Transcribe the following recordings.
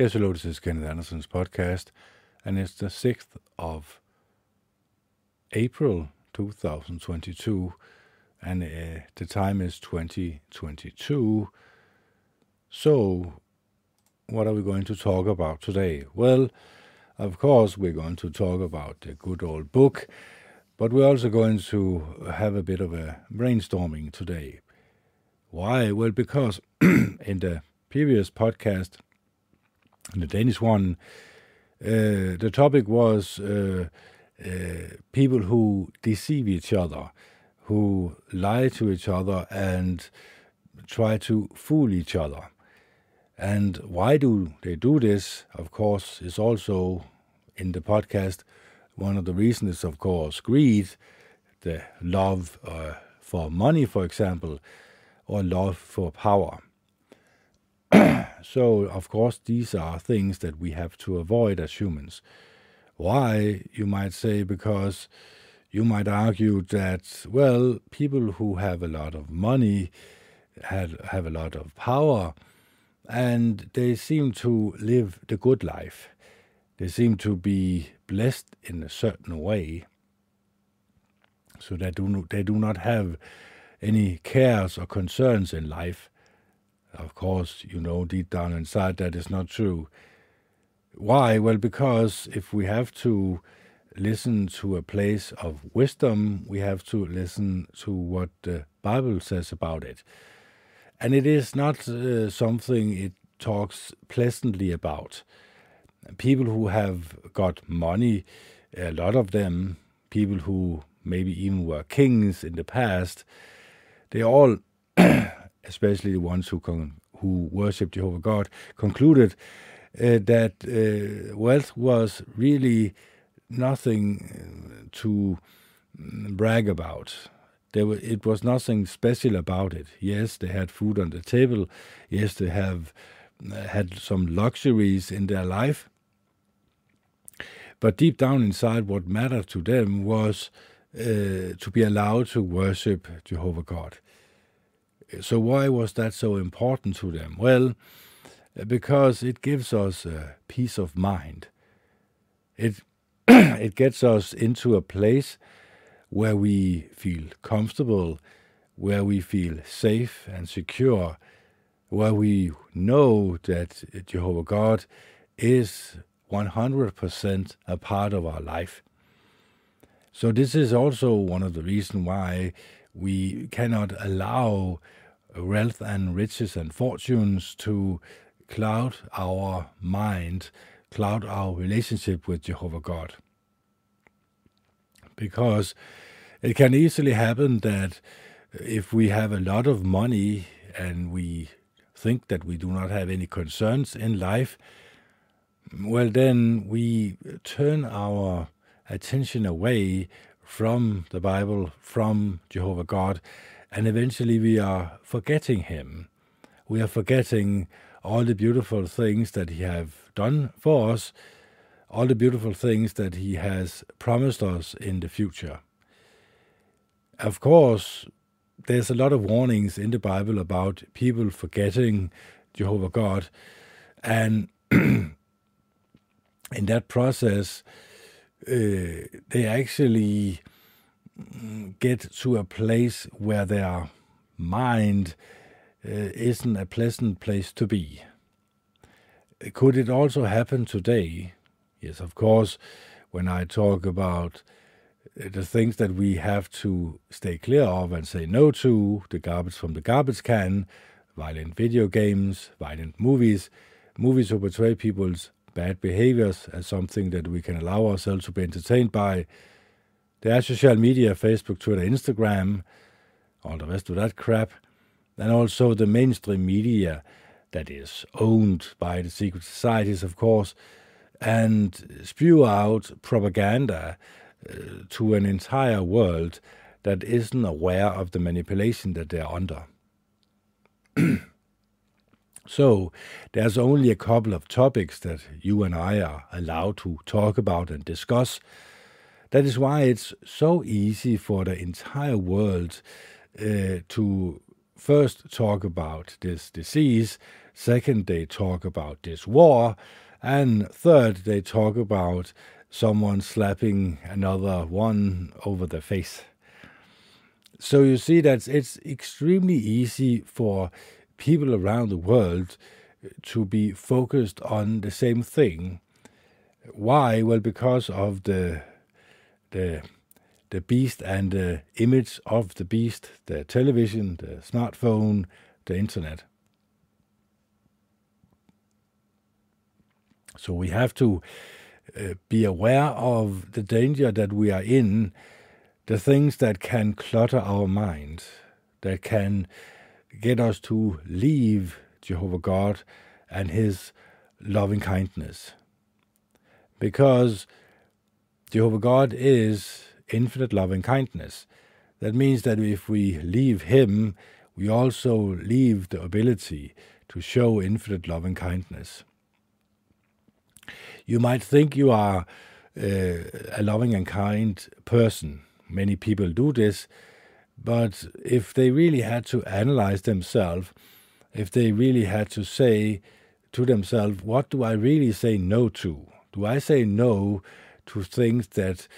Yes, hello, this is Kenneth Anderson's podcast, and it's the 6th of April 2022, and uh, the time is 2022. So, what are we going to talk about today? Well, of course, we're going to talk about the good old book, but we're also going to have a bit of a brainstorming today. Why? Well, because in the previous podcast, the Danish one, uh, the topic was uh, uh, people who deceive each other, who lie to each other and try to fool each other. And why do they do this? Of course, is also in the podcast. One of the reasons is, of course, greed, the love uh, for money, for example, or love for power. so, of course, these are things that we have to avoid as humans. Why, you might say, because you might argue that, well, people who have a lot of money had, have a lot of power and they seem to live the good life. They seem to be blessed in a certain way. So they do, they do not have any cares or concerns in life. Of course, you know deep down inside that is not true. Why? Well, because if we have to listen to a place of wisdom, we have to listen to what the Bible says about it. And it is not uh, something it talks pleasantly about. People who have got money, a lot of them, people who maybe even were kings in the past, they all especially the ones who con- who worship Jehovah God, concluded uh, that uh, wealth was really nothing uh, to mm, brag about. There were, it was nothing special about it. Yes, they had food on the table. Yes, they have uh, had some luxuries in their life. But deep down inside, what mattered to them was uh, to be allowed to worship Jehovah God. So why was that so important to them? Well, because it gives us a peace of mind. It it gets us into a place where we feel comfortable, where we feel safe and secure, where we know that Jehovah God is 100% a part of our life. So this is also one of the reasons why we cannot allow wealth and riches and fortunes to cloud our mind, cloud our relationship with Jehovah God. Because it can easily happen that if we have a lot of money and we think that we do not have any concerns in life, well, then we turn our attention away from the Bible, from Jehovah God, and eventually we are forgetting him. We are forgetting all the beautiful things that he have done for us, all the beautiful things that he has promised us in the future. Of course, there's a lot of warnings in the Bible about people forgetting Jehovah God, and in that process, uh, they actually get to a place where their mind uh, isn't a pleasant place to be. Could it also happen today? Yes, of course, when I talk about uh, the things that we have to stay clear of and say no to, the garbage from the garbage can, violent video games, violent movies, movies who portray people's bad behaviors as something that we can allow ourselves to be entertained by, there are social media, Facebook, Twitter, Instagram, all the rest of that crap, and also the mainstream media that is owned by the secret societies, of course, and spew out propaganda uh, to an entire world that isn't aware of the manipulation that they're under. so, there's only a couple of topics that you and I are allowed to talk about and discuss that is why it's so easy for the entire world uh, to first talk about this disease, Second, they talk about this war. And third, they talk about someone slapping another one over the face. So you see that it's extremely easy for people around the world to be focused on the same thing. Why? Well, because of the the the beast and the image of the beast, the television, the smartphone, the internet. So we have to uh, be aware of the danger that we are in, the things that can clutter our mind, that can get us to leave Jehovah God and His loving kindness. Because Jehovah God is infinite loving kindness. That means that if we leave Him, we also leave the ability to show infinite loving kindness. You might think you are uh, a loving and kind person. Many people do this, but if they really had to analyze themselves, if they really had to say to themselves, what do I really say no to? Do I say no to things that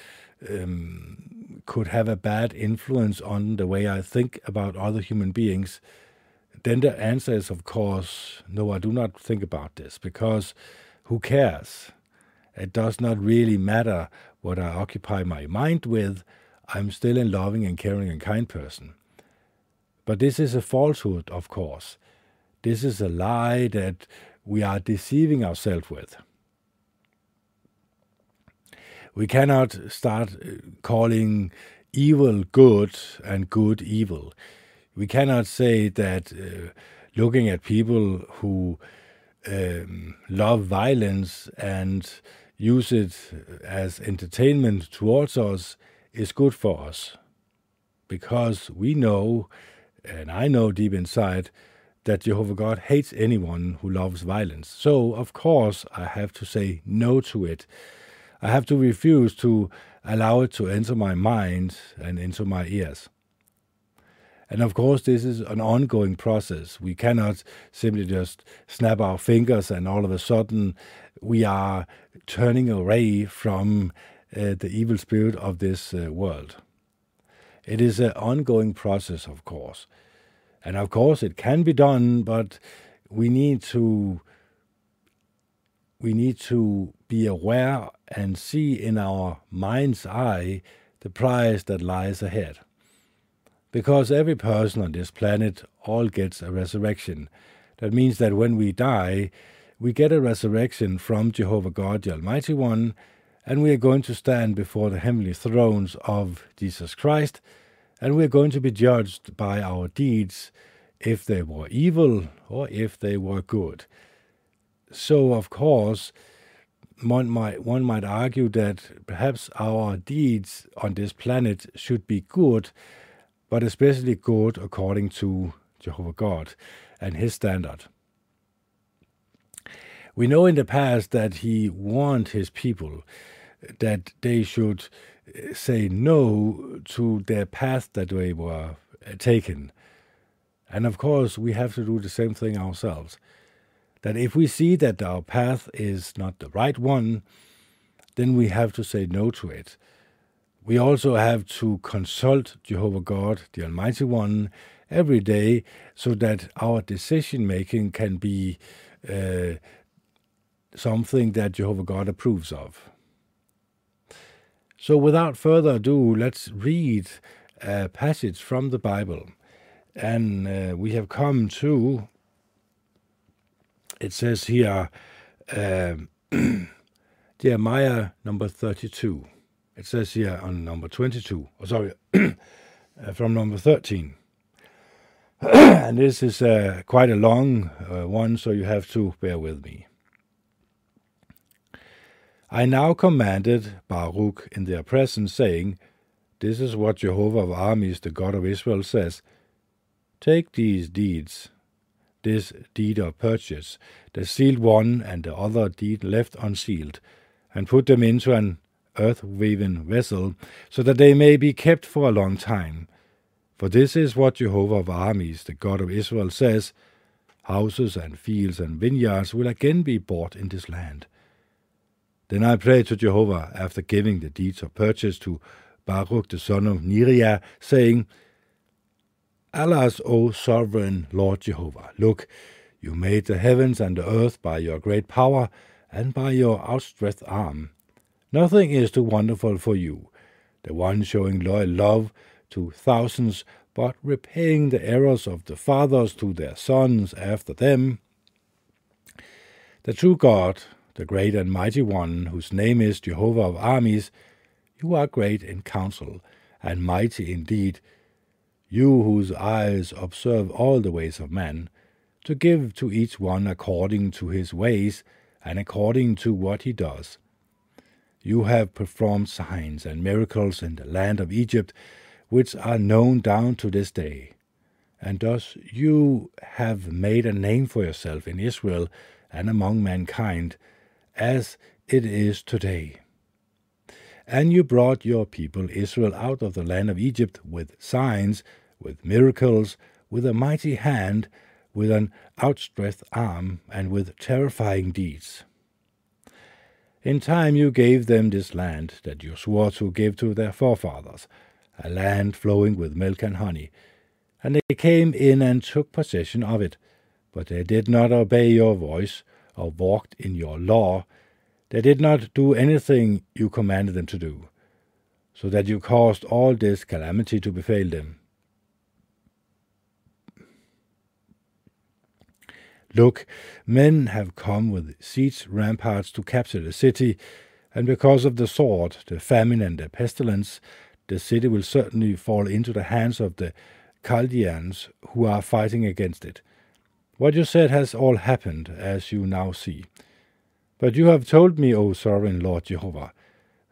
um, could have a bad influence on the way I think about other human beings? Then the answer is, of course, no, I do not think about this because who cares? It does not really matter what I occupy my mind with. I'm still a loving and caring and kind person. But this is a falsehood, of course. This is a lie that we are deceiving ourselves with. We cannot start uh, calling evil good and good evil. We cannot say that uh, looking at people who um, love violence and use it as entertainment towards us is good for us. Because we know, and I know deep inside, that Jehovah God hates anyone who loves violence. So, of course, I have to say no to it. I have to refuse to allow it to enter my mind and into my ears. And of course, this is an ongoing process. We cannot simply just snap our fingers and all of a sudden we are turning away from uh, the evil spirit of this uh, world. It is an ongoing process, of course. And of course, it can be done, but we need to we need to be aware and see in our mind's eye the prize that lies ahead. Because every person on this planet all gets a resurrection. That means that when we die, we get a resurrection from Jehovah God, the Almighty One, and we are going to stand before the heavenly thrones of Jesus Christ, and we are going to be judged by our deeds, if they were evil or if they were good. So, of course, one might, one might argue that perhaps our deeds on this planet should be good, but especially good according to Jehovah God and His standard. We know in the past that he warned his people that they should uh, say no to their path that they were uh, taken. And of course, we have to do the same thing ourselves. That if we see that our path is not the right one, then we have to say no to it. We also have to consult Jehovah God, the Almighty One, every day so that our decision making can be uh, something that Jehovah God approves of. So, without further ado, let's read a passage from the Bible. And uh, we have come to, it says here, uh, Jeremiah number 32. It says here on number 22, oh, sorry, uh, from number 13. and this is uh, quite a long uh, one, so you have to bear with me. I now commanded Baruch in their presence, saying, This is what Jehovah of armies, the God of Israel, says Take these deeds, this deed of purchase, the sealed one and the other deed left unsealed, and put them into an earth-woven vessel, so that they may be kept for a long time. For this is what Jehovah of armies, the God of Israel, says Houses and fields and vineyards will again be bought in this land. Then I prayed to Jehovah after giving the deeds of purchase to Baruch the son of Neriah, saying, Alas, O sovereign Lord Jehovah, look, you made the heavens and the earth by your great power and by your outstretched arm. Nothing is too wonderful for you, the one showing loyal love to thousands, but repaying the errors of the fathers to their sons after them. The true God, the great and mighty one, whose name is Jehovah of armies, you are great in counsel, and mighty indeed, you whose eyes observe all the ways of men, to give to each one according to his ways, and according to what he does. You have performed signs and miracles in the land of Egypt, which are known down to this day. And thus you have made a name for yourself in Israel and among mankind, as it is today. And you brought your people Israel out of the land of Egypt with signs, with miracles, with a mighty hand, with an outstretched arm, and with terrifying deeds. In time you gave them this land that you swore to give to their forefathers, a land flowing with milk and honey. And they came in and took possession of it. But they did not obey your voice, or walked in your law. They did not do anything you commanded them to do, so that you caused all this calamity to befall them. Look, men have come with siege ramparts to capture the city, and because of the sword, the famine, and the pestilence, the city will certainly fall into the hands of the Chaldeans who are fighting against it. What you said has all happened, as you now see. But you have told me, O sovereign Lord Jehovah,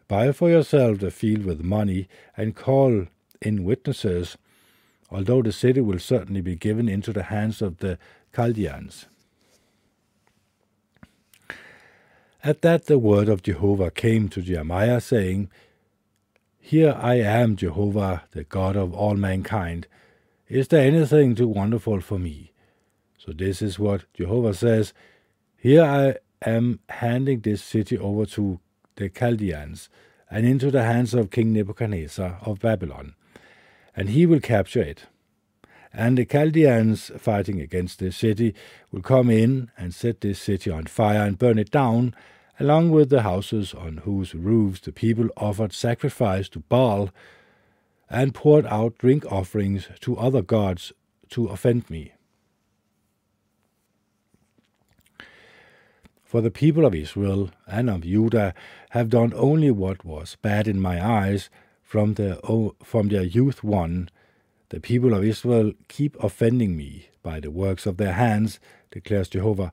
buy for yourself the field with money, and call in witnesses, although the city will certainly be given into the hands of the Chaldeans. At that the word of Jehovah came to Jeremiah, saying, Here I am, Jehovah, the God of all mankind. Is there anything too wonderful for me? So this is what Jehovah says Here I am handing this city over to the Chaldeans and into the hands of King Nebuchadnezzar of Babylon, and he will capture it. And the Chaldeans fighting against this city will come in and set this city on fire and burn it down, along with the houses on whose roofs the people offered sacrifice to Baal and poured out drink offerings to other gods to offend me. For the people of Israel and of Judah have done only what was bad in my eyes from their, from their youth on, the people of Israel keep offending me by the works of their hands, declares Jehovah.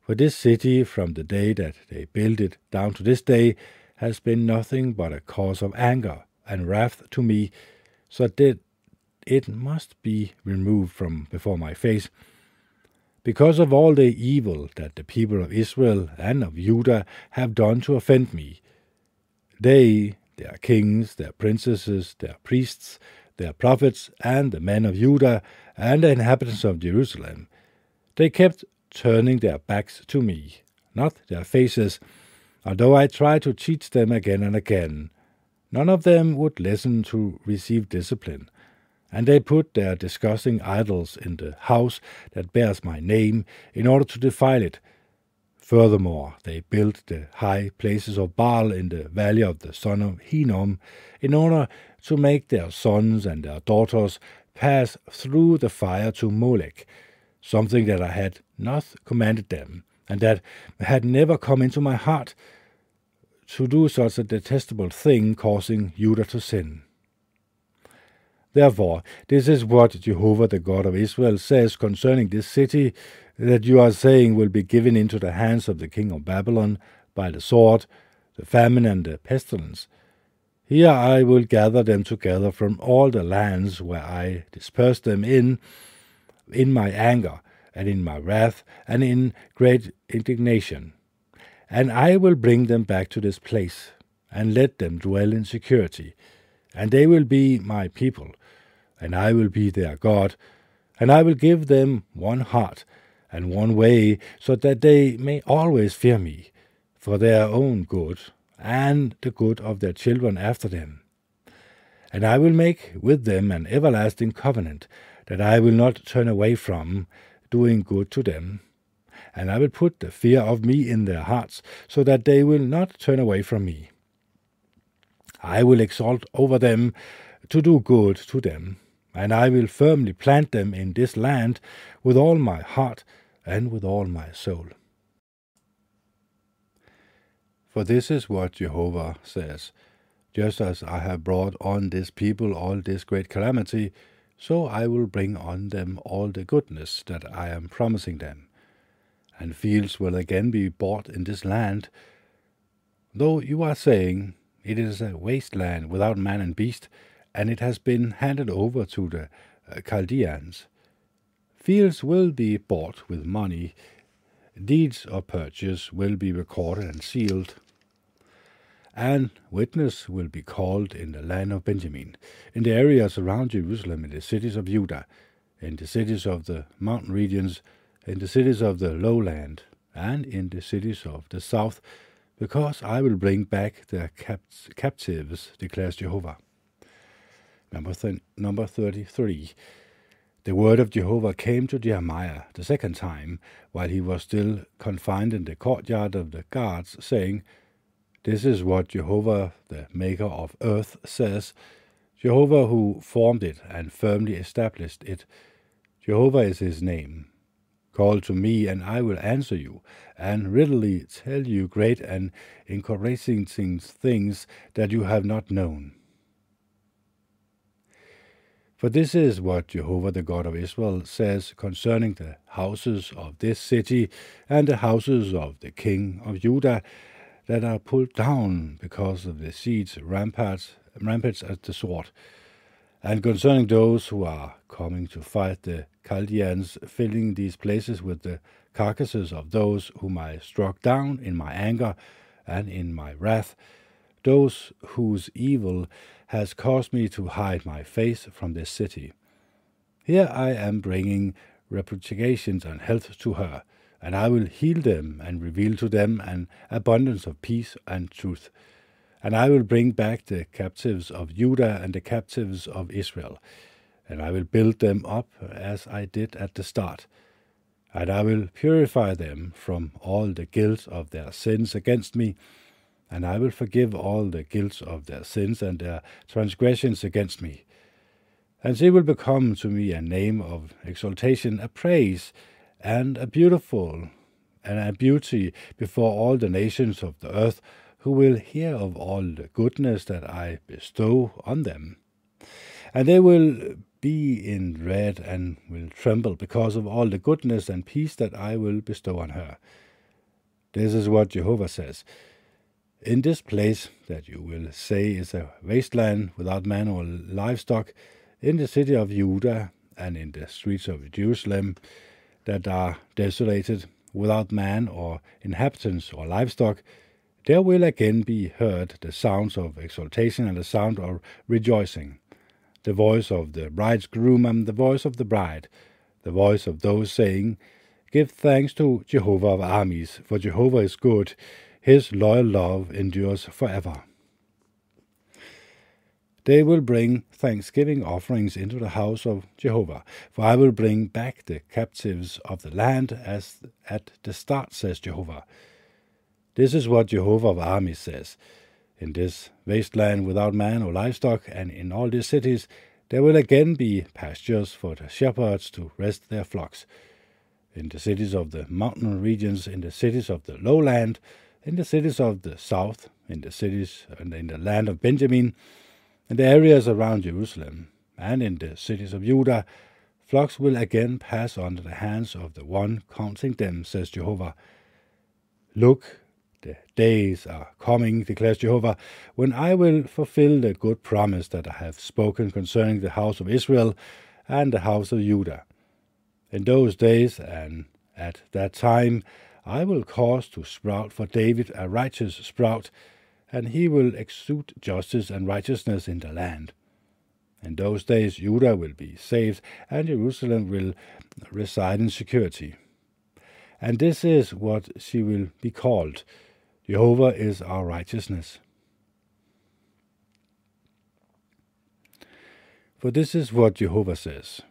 For this city, from the day that they built it down to this day, has been nothing but a cause of anger and wrath to me, so that it must be removed from before my face. Because of all the evil that the people of Israel and of Judah have done to offend me, they, their kings, their princesses, their priests, their prophets, and the men of Judah, and the inhabitants of Jerusalem. They kept turning their backs to me, not their faces, although I tried to teach them again and again. None of them would listen to receive discipline, and they put their disgusting idols in the house that bears my name in order to defile it. Furthermore, they built the high places of Baal in the valley of the son of Hinnom in order to make their sons and their daughters pass through the fire to Molech, something that I had not commanded them, and that had never come into my heart to do such a detestable thing, causing Judah to sin. Therefore, this is what Jehovah the God of Israel says concerning this city that you are saying will be given into the hands of the king of Babylon by the sword, the famine, and the pestilence. Here I will gather them together from all the lands where I dispersed them in, in my anger, and in my wrath, and in great indignation. And I will bring them back to this place, and let them dwell in security. And they will be my people, and I will be their God, and I will give them one heart, and one way, so that they may always fear me, for their own good, and the good of their children after them. And I will make with them an everlasting covenant, that I will not turn away from, doing good to them. And I will put the fear of me in their hearts, so that they will not turn away from me. I will exalt over them to do good to them, and I will firmly plant them in this land with all my heart and with all my soul. For this is what Jehovah says Just as I have brought on this people all this great calamity, so I will bring on them all the goodness that I am promising them. And fields will again be bought in this land. Though you are saying, It is a waste land without man and beast, and it has been handed over to the uh, Chaldeans. Fields will be bought with money. Deeds of purchase will be recorded and sealed. And witness will be called in the land of Benjamin, in the areas around Jerusalem, in the cities of Judah, in the cities of the mountain regions, in the cities of the lowland, and in the cities of the south, because I will bring back the capt- captives, declares Jehovah. Number, th- number 33. The word of Jehovah came to Jeremiah the second time, while he was still confined in the courtyard of the guards, saying, This is what Jehovah, the maker of earth, says Jehovah who formed it and firmly established it. Jehovah is his name. Call to me, and I will answer you, and readily tell you great and encouraging things that you have not known. For this is what Jehovah the God of Israel says concerning the houses of this city and the houses of the king of Judah that are pulled down because of the siege ramparts, ramparts at the sword, and concerning those who are coming to fight the Chaldeans, filling these places with the carcasses of those whom I struck down in my anger and in my wrath, those whose evil has caused me to hide my face from this city. Here I am bringing repudiations and health to her, and I will heal them and reveal to them an abundance of peace and truth. And I will bring back the captives of Judah and the captives of Israel, and I will build them up as I did at the start. And I will purify them from all the guilt of their sins against me, and I will forgive all the guilt of their sins and their transgressions against me. And they will become to me a name of exaltation, a praise, and a beautiful, and a beauty before all the nations of the earth, who will hear of all the goodness that I bestow on them. And they will be in dread and will tremble because of all the goodness and peace that I will bestow on her. This is what Jehovah says. In this place that you will say is a wasteland without man or livestock, in the city of Judah and in the streets of Jerusalem that are desolated without man or inhabitants or livestock, there will again be heard the sounds of exultation and the sound of rejoicing, the voice of the bridegroom and the voice of the bride, the voice of those saying, Give thanks to Jehovah of armies, for Jehovah is good, his loyal love endures forever. They will bring thanksgiving offerings into the house of Jehovah, for I will bring back the captives of the land as at the start, says Jehovah. This is what Jehovah of armies says. In this wasteland without man or livestock, and in all these cities, there will again be pastures for the shepherds to rest their flocks. In the cities of the mountain regions, in the cities of the lowland, in the cities of the south, in the cities and in the land of Benjamin, in the areas around Jerusalem, and in the cities of Judah, flocks will again pass under the hands of the one counting them, says Jehovah. Look, the days are coming, declares Jehovah, when I will fulfill the good promise that I have spoken concerning the house of Israel and the house of Judah. In those days and at that time, I will cause to sprout for David a righteous sprout, and he will exude justice and righteousness in the land. In those days Judah will be saved, and Jerusalem will reside in security. and this is what she will be called Jehovah is our righteousness. For this is what Jehovah says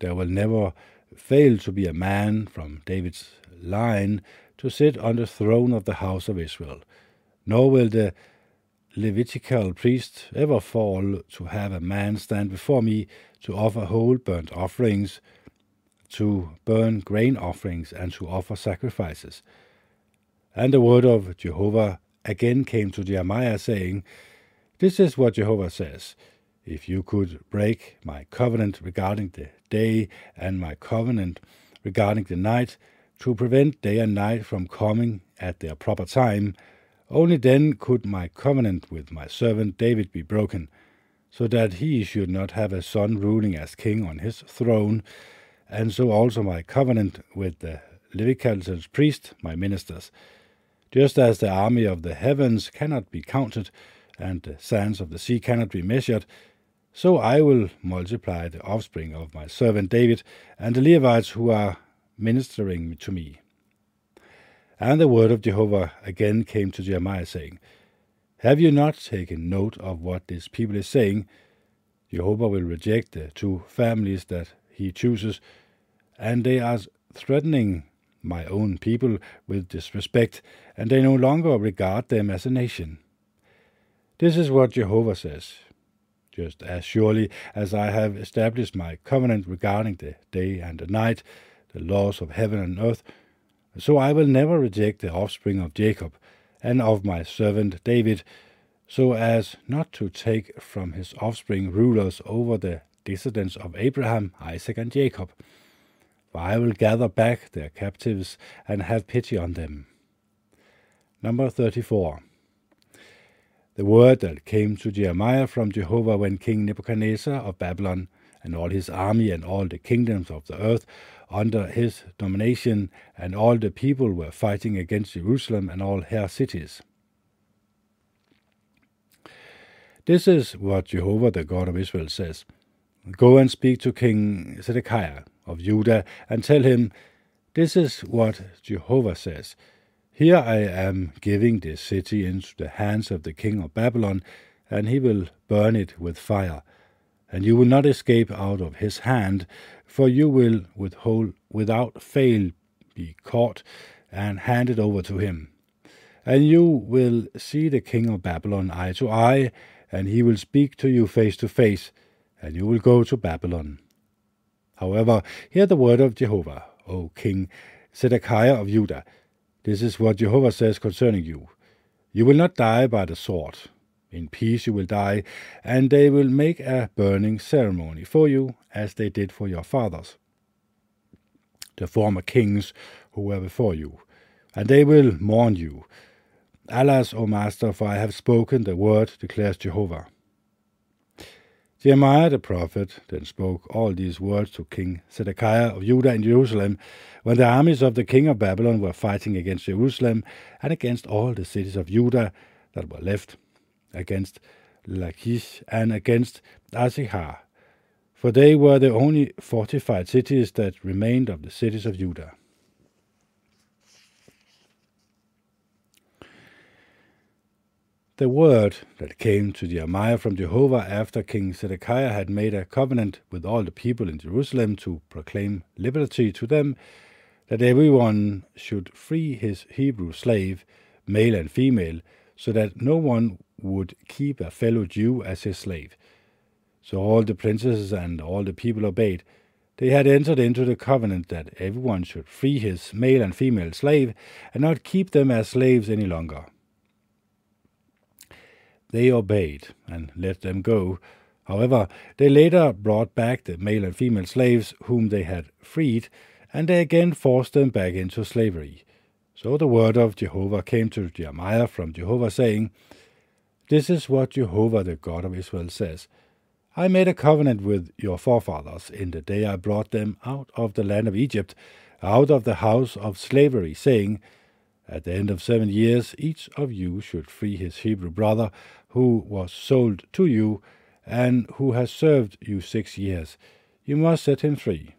There will never fail to be a man from David's line to sit on the throne of the house of Israel, nor will the Levitical priest ever fall to have a man stand before me to offer whole burnt offerings to burn grain offerings and to offer sacrifices. And the word of Jehovah again came to Jeremiah, saying, This is what Jehovah says If you could break my covenant regarding the day and my covenant regarding the night, to prevent day and night from coming at their proper time, only then could my covenant with my servant David be broken, so that he should not have a son ruling as king on his throne, and so also my covenant with the Levitical priests, my ministers. Just as the army of the heavens cannot be counted, and the sands of the sea cannot be measured, so I will multiply the offspring of my servant David and the Levites who are ministering to me. And the word of Jehovah again came to Jeremiah, saying, Have you not taken note of what this people is saying? Jehovah will reject the two families that he chooses and they are threatening my own people with disrespect, and they no longer regard them as a nation. This is what Jehovah says. Just as surely as I have established my covenant regarding the day and the night, the laws of heaven and earth, so I will never reject the offspring of Jacob and of my servant David, so as not to take from his offspring rulers over the descendants of Abraham, Isaac, and Jacob for I will gather back their captives and have pity on them. Number 34. The word that came to Jeremiah from Jehovah when King Nebuchadnezzar of Babylon and all his army and all the kingdoms of the earth under his domination and all the people were fighting against Jerusalem and all her cities. This is what Jehovah the God of Israel says Go and speak to King Zedekiah of Judah and tell him, This is what Jehovah says. Here I am giving this city into the hands of the king of Babylon, and he will burn it with fire. And you will not escape out of his hand, for you will withhold, without fail be caught and handed over to him. And you will see the king of Babylon eye to eye, and he will speak to you face to face, and you will go to Babylon. However, hear the word of Jehovah, O King Zedekiah of Judah. This is what Jehovah says concerning you. You will not die by the sword. In peace you will die, and they will make a burning ceremony for you, as they did for your fathers, the former kings who were before you, and they will mourn you. Alas, O Master, for I have spoken the word, declares Jehovah. Jeremiah the prophet then spoke all these words to King Zedekiah of Judah in Jerusalem, when the armies of the king of Babylon were fighting against Jerusalem and against all the cities of Judah that were left, against Lachish and against Azekah, for they were the only fortified cities that remained of the cities of Judah. the word that came to Jeremiah from Jehovah after King Zedekiah had made a covenant with all the people in Jerusalem to proclaim liberty to them, that everyone should free his Hebrew slave, male and female, so that no one would keep a fellow Jew as his slave. So all the princes and all the people obeyed. They had entered into the covenant that everyone should free his male and female slave, and not keep them as slaves any longer. They obeyed and let them go. However, they later brought back the male and female slaves whom they had freed, and they again forced them back into slavery. So the word of Jehovah came to Jeremiah from Jehovah, saying, This is what Jehovah the God of Israel says. I made a covenant with your forefathers in the day I brought them out of the land of Egypt, out of the house of slavery, saying, At the end of seven years, each of you should free his Hebrew brother who was sold to you and who has served you six years. You must set him free.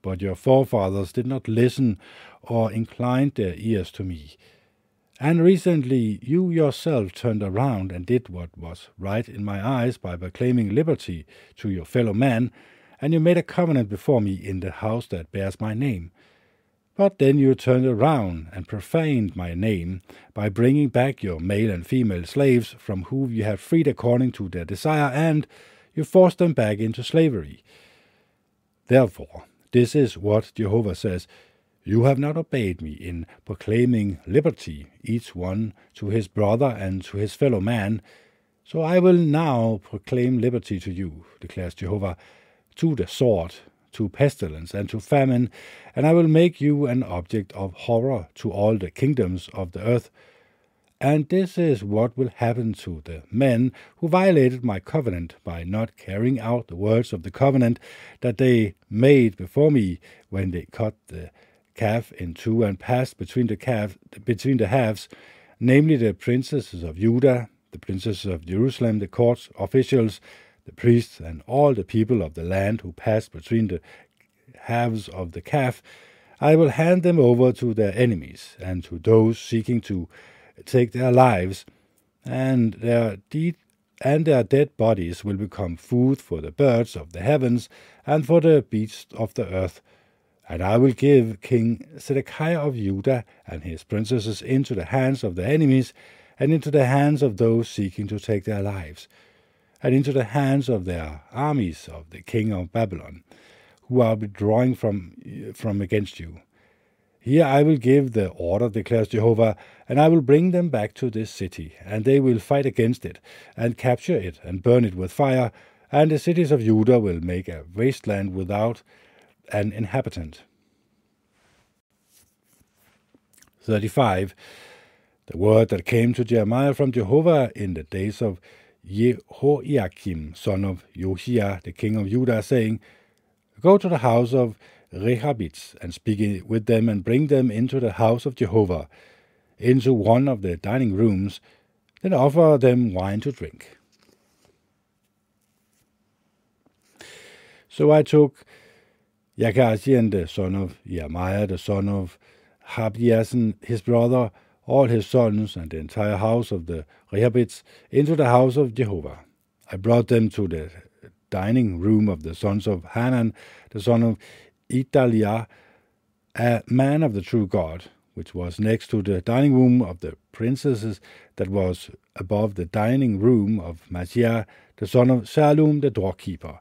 but your forefathers did not listen or incline their ears to me. And recently you yourself turned around and did what was right in my eyes by proclaiming liberty to your fellow man, and you made a covenant before me in the house that bears my name. But then you turned around and profaned my name by bringing back your male and female slaves from whom you had freed according to their desire, and you forced them back into slavery. Therefore, this is what Jehovah says You have not obeyed me in proclaiming liberty, each one to his brother and to his fellow man. So I will now proclaim liberty to you, declares Jehovah, to the sword, to pestilence, and to famine, and I will make you an object of horror to all the kingdoms of the earth. And this is what will happen to the men who violated my covenant by not carrying out the words of the covenant that they made before me when they cut the calf in two and passed between the calf between the halves, namely the princesses of Judah, the princesses of Jerusalem, the court officials, the priests, and all the people of the land who passed between the halves of the calf. I will hand them over to their enemies and to those seeking to take their lives, and their deed and their dead bodies will become food for the birds of the heavens and for the beasts of the earth. And I will give King Zedekiah of Judah and his princesses into the hands of the enemies, and into the hands of those seeking to take their lives, and into the hands of their armies of the king of Babylon, who are withdrawing from, from against you. Here I will give the order, declares Jehovah, and I will bring them back to this city, and they will fight against it, and capture it, and burn it with fire, and the cities of Judah will make a wasteland without an inhabitant. 35. The word that came to Jeremiah from Jehovah in the days of Jehoiakim, son of Josiah, the king of Judah, saying, Go to the house of Rehabites, and speak with them, and bring them into the house of Jehovah, into one of the dining rooms, then offer them wine to drink. So I took Yachazian, the son of Jeremiah, the son of Habiasan, his brother, all his sons, and the entire house of the Rehabites, into the house of Jehovah. I brought them to the dining room of the sons of Hanan, the son of Italia, a man of the true God, which was next to the dining room of the princesses, that was above the dining room of Maaseiah, the son of Shallum, the doorkeeper.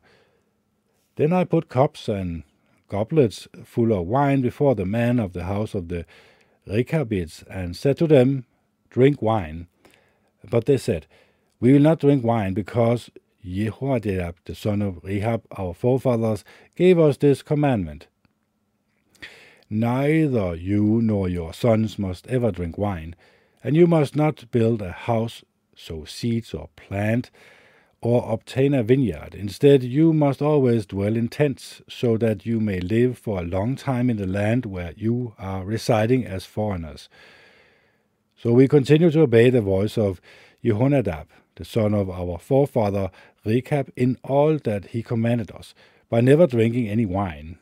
Then I put cups and goblets full of wine before the men of the house of the Rechabites, and said to them, Drink wine. But they said, We will not drink wine, because Jehoiada, the son of Rehab, our forefathers, gave us this commandment. Neither you nor your sons must ever drink wine, and you must not build a house, sow seeds, or plant, or obtain a vineyard. Instead, you must always dwell in tents, so that you may live for a long time in the land where you are residing as foreigners. So we continue to obey the voice of Jehonadab, the son of our forefather Rechab, in all that he commanded us, by never drinking any wine.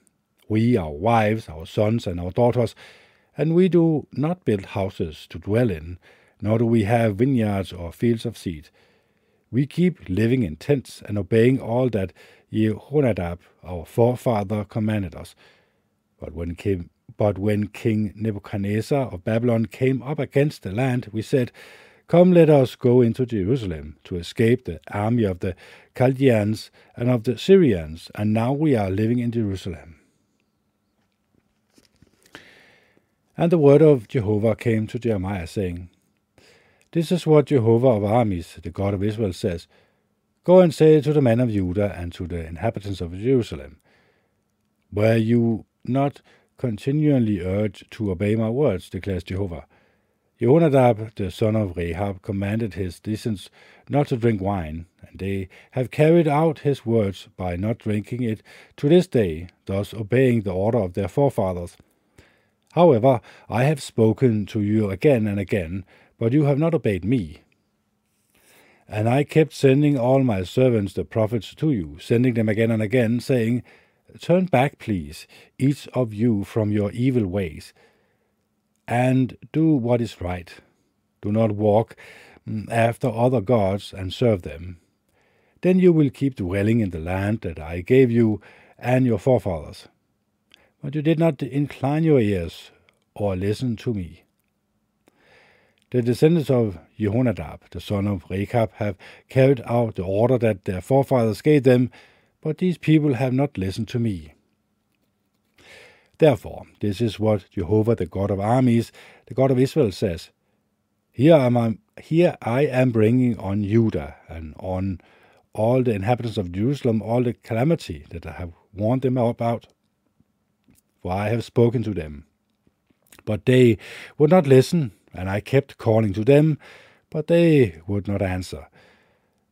We, our wives, our sons, and our daughters, and we do not build houses to dwell in, nor do we have vineyards or fields of seed. We keep living in tents and obeying all that Jehonadab, our forefather, commanded us. But when, came, but when King Nebuchadnezzar of Babylon came up against the land, we said, Come, let us go into Jerusalem to escape the army of the Chaldeans and of the Syrians, and now we are living in Jerusalem. And the word of Jehovah came to Jeremiah, saying, This is what Jehovah of armies, the God of Israel, says Go and say to the men of Judah and to the inhabitants of Jerusalem, Were you not continually urged to obey my words, declares Jehovah? Jonadab, the son of Rehab, commanded his descendants not to drink wine, and they have carried out his words by not drinking it to this day, thus obeying the order of their forefathers. However, I have spoken to you again and again, but you have not obeyed me. And I kept sending all my servants the prophets to you, sending them again and again, saying, Turn back, please, each of you from your evil ways, and do what is right. Do not walk mm, after other gods and serve them. Then you will keep dwelling in the land that I gave you and your forefathers. But you did not incline your ears or listen to me. The descendants of Jehonadab, the son of Rechab, have carried out the order that their forefathers gave them, but these people have not listened to me. Therefore, this is what Jehovah, the God of armies, the God of Israel, says Here am I, here I am bringing on Judah and on all the inhabitants of Jerusalem all the calamity that I have warned them about, for I have spoken to them. But they would not listen, and I kept calling to them, but they would not answer.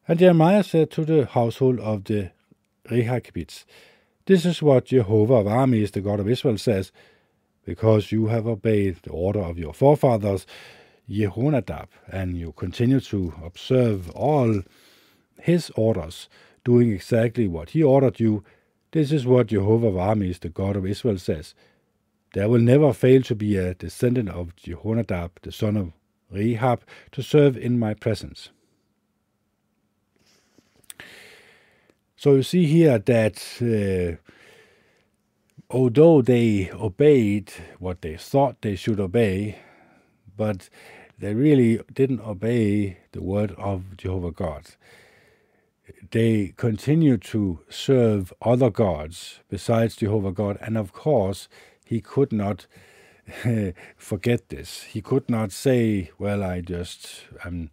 And Jeremiah said to the household of the Rechabites, This is what Jehovah of armies, the God of Israel, says, Because you have obeyed the order of your forefathers, Jehonadab, and you continue to observe all his orders, doing exactly what he ordered you, this is what Jehovah of armies, the God of Israel, says. There will never fail to be a descendant of Jehonadab, the son of Rechab, to serve in my presence. So you see here that uh, although they obeyed what they thought they should obey, but they really didn't obey the word of Jehovah God. They continued to serve other gods besides Jehovah God, and of course, he could not forget this. He could not say, Well, I just am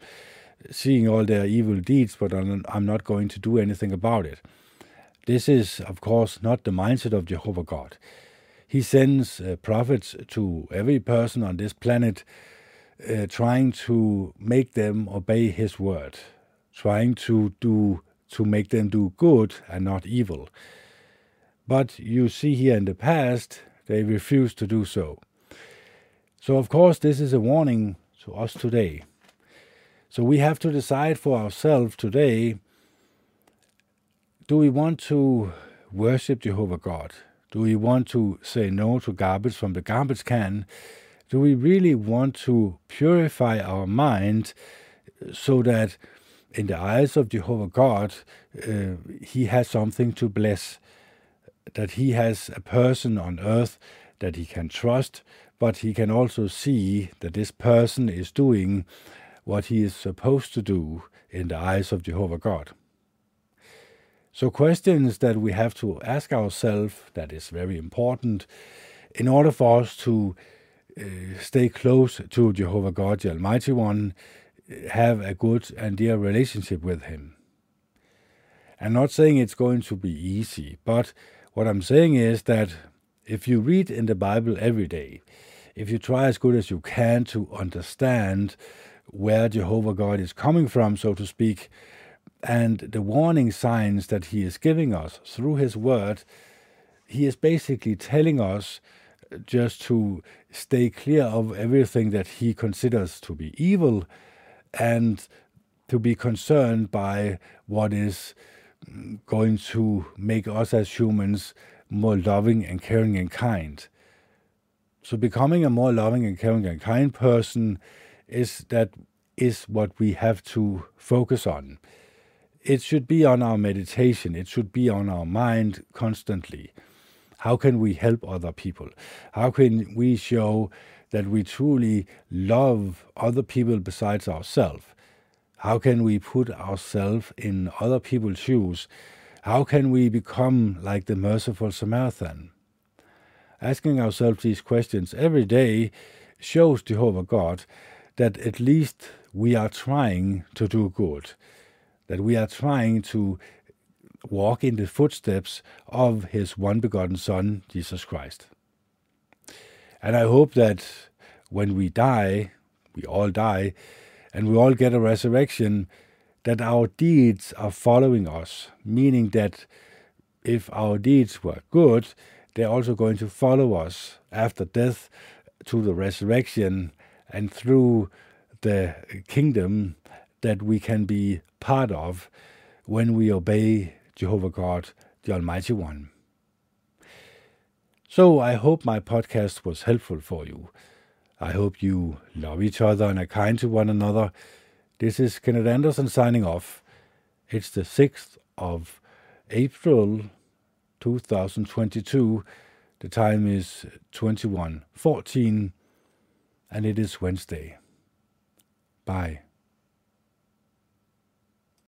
seeing all their evil deeds, but I'm not going to do anything about it. This is, of course, not the mindset of Jehovah God. He sends uh, prophets to every person on this planet, uh, trying to make them obey His word, trying to do to make them do good and not evil. But you see here in the past, they refuse to do so. So, of course, this is a warning to us today. So, we have to decide for ourselves today do we want to worship Jehovah God? Do we want to say no to garbage from the garbage can? Do we really want to purify our mind so that in the eyes of Jehovah God, uh, he has something to bless, that he has a person on earth that he can trust, but he can also see that this person is doing what he is supposed to do in the eyes of Jehovah God. So, questions that we have to ask ourselves that is very important in order for us to uh, stay close to Jehovah God, the Almighty One, have a good and dear relationship with Him. I'm not saying it's going to be easy, but what I'm saying is that if you read in the Bible every day, if you try as good as you can to understand where Jehovah God is coming from, so to speak, and the warning signs that He is giving us through His Word, He is basically telling us just to stay clear of everything that He considers to be evil and to be concerned by what is going to make us as humans more loving and caring and kind. So becoming a more loving and caring and kind person is that is what we have to focus on. It should be on our meditation, it should be on our mind constantly. How can we help other people? How can we show that we truly love other people besides ourselves? How can we put ourselves in other people's shoes? How can we become like the merciful Samaritan? Asking ourselves these questions every day shows Jehovah God that at least we are trying to do good, that we are trying to walk in the footsteps of His one begotten Son, Jesus Christ. And I hope that when we die, we all die, and we all get a resurrection, that our deeds are following us, meaning that if our deeds were good, they're also going to follow us after death to the resurrection and through the kingdom that we can be part of when we obey Jehovah God, the Almighty One. So I hope my podcast was helpful for you. I hope you love each other and are kind to one another. This is Kenneth Anderson signing off. It's the 6th of April 2022. The time is 21:14 and it is Wednesday. Bye.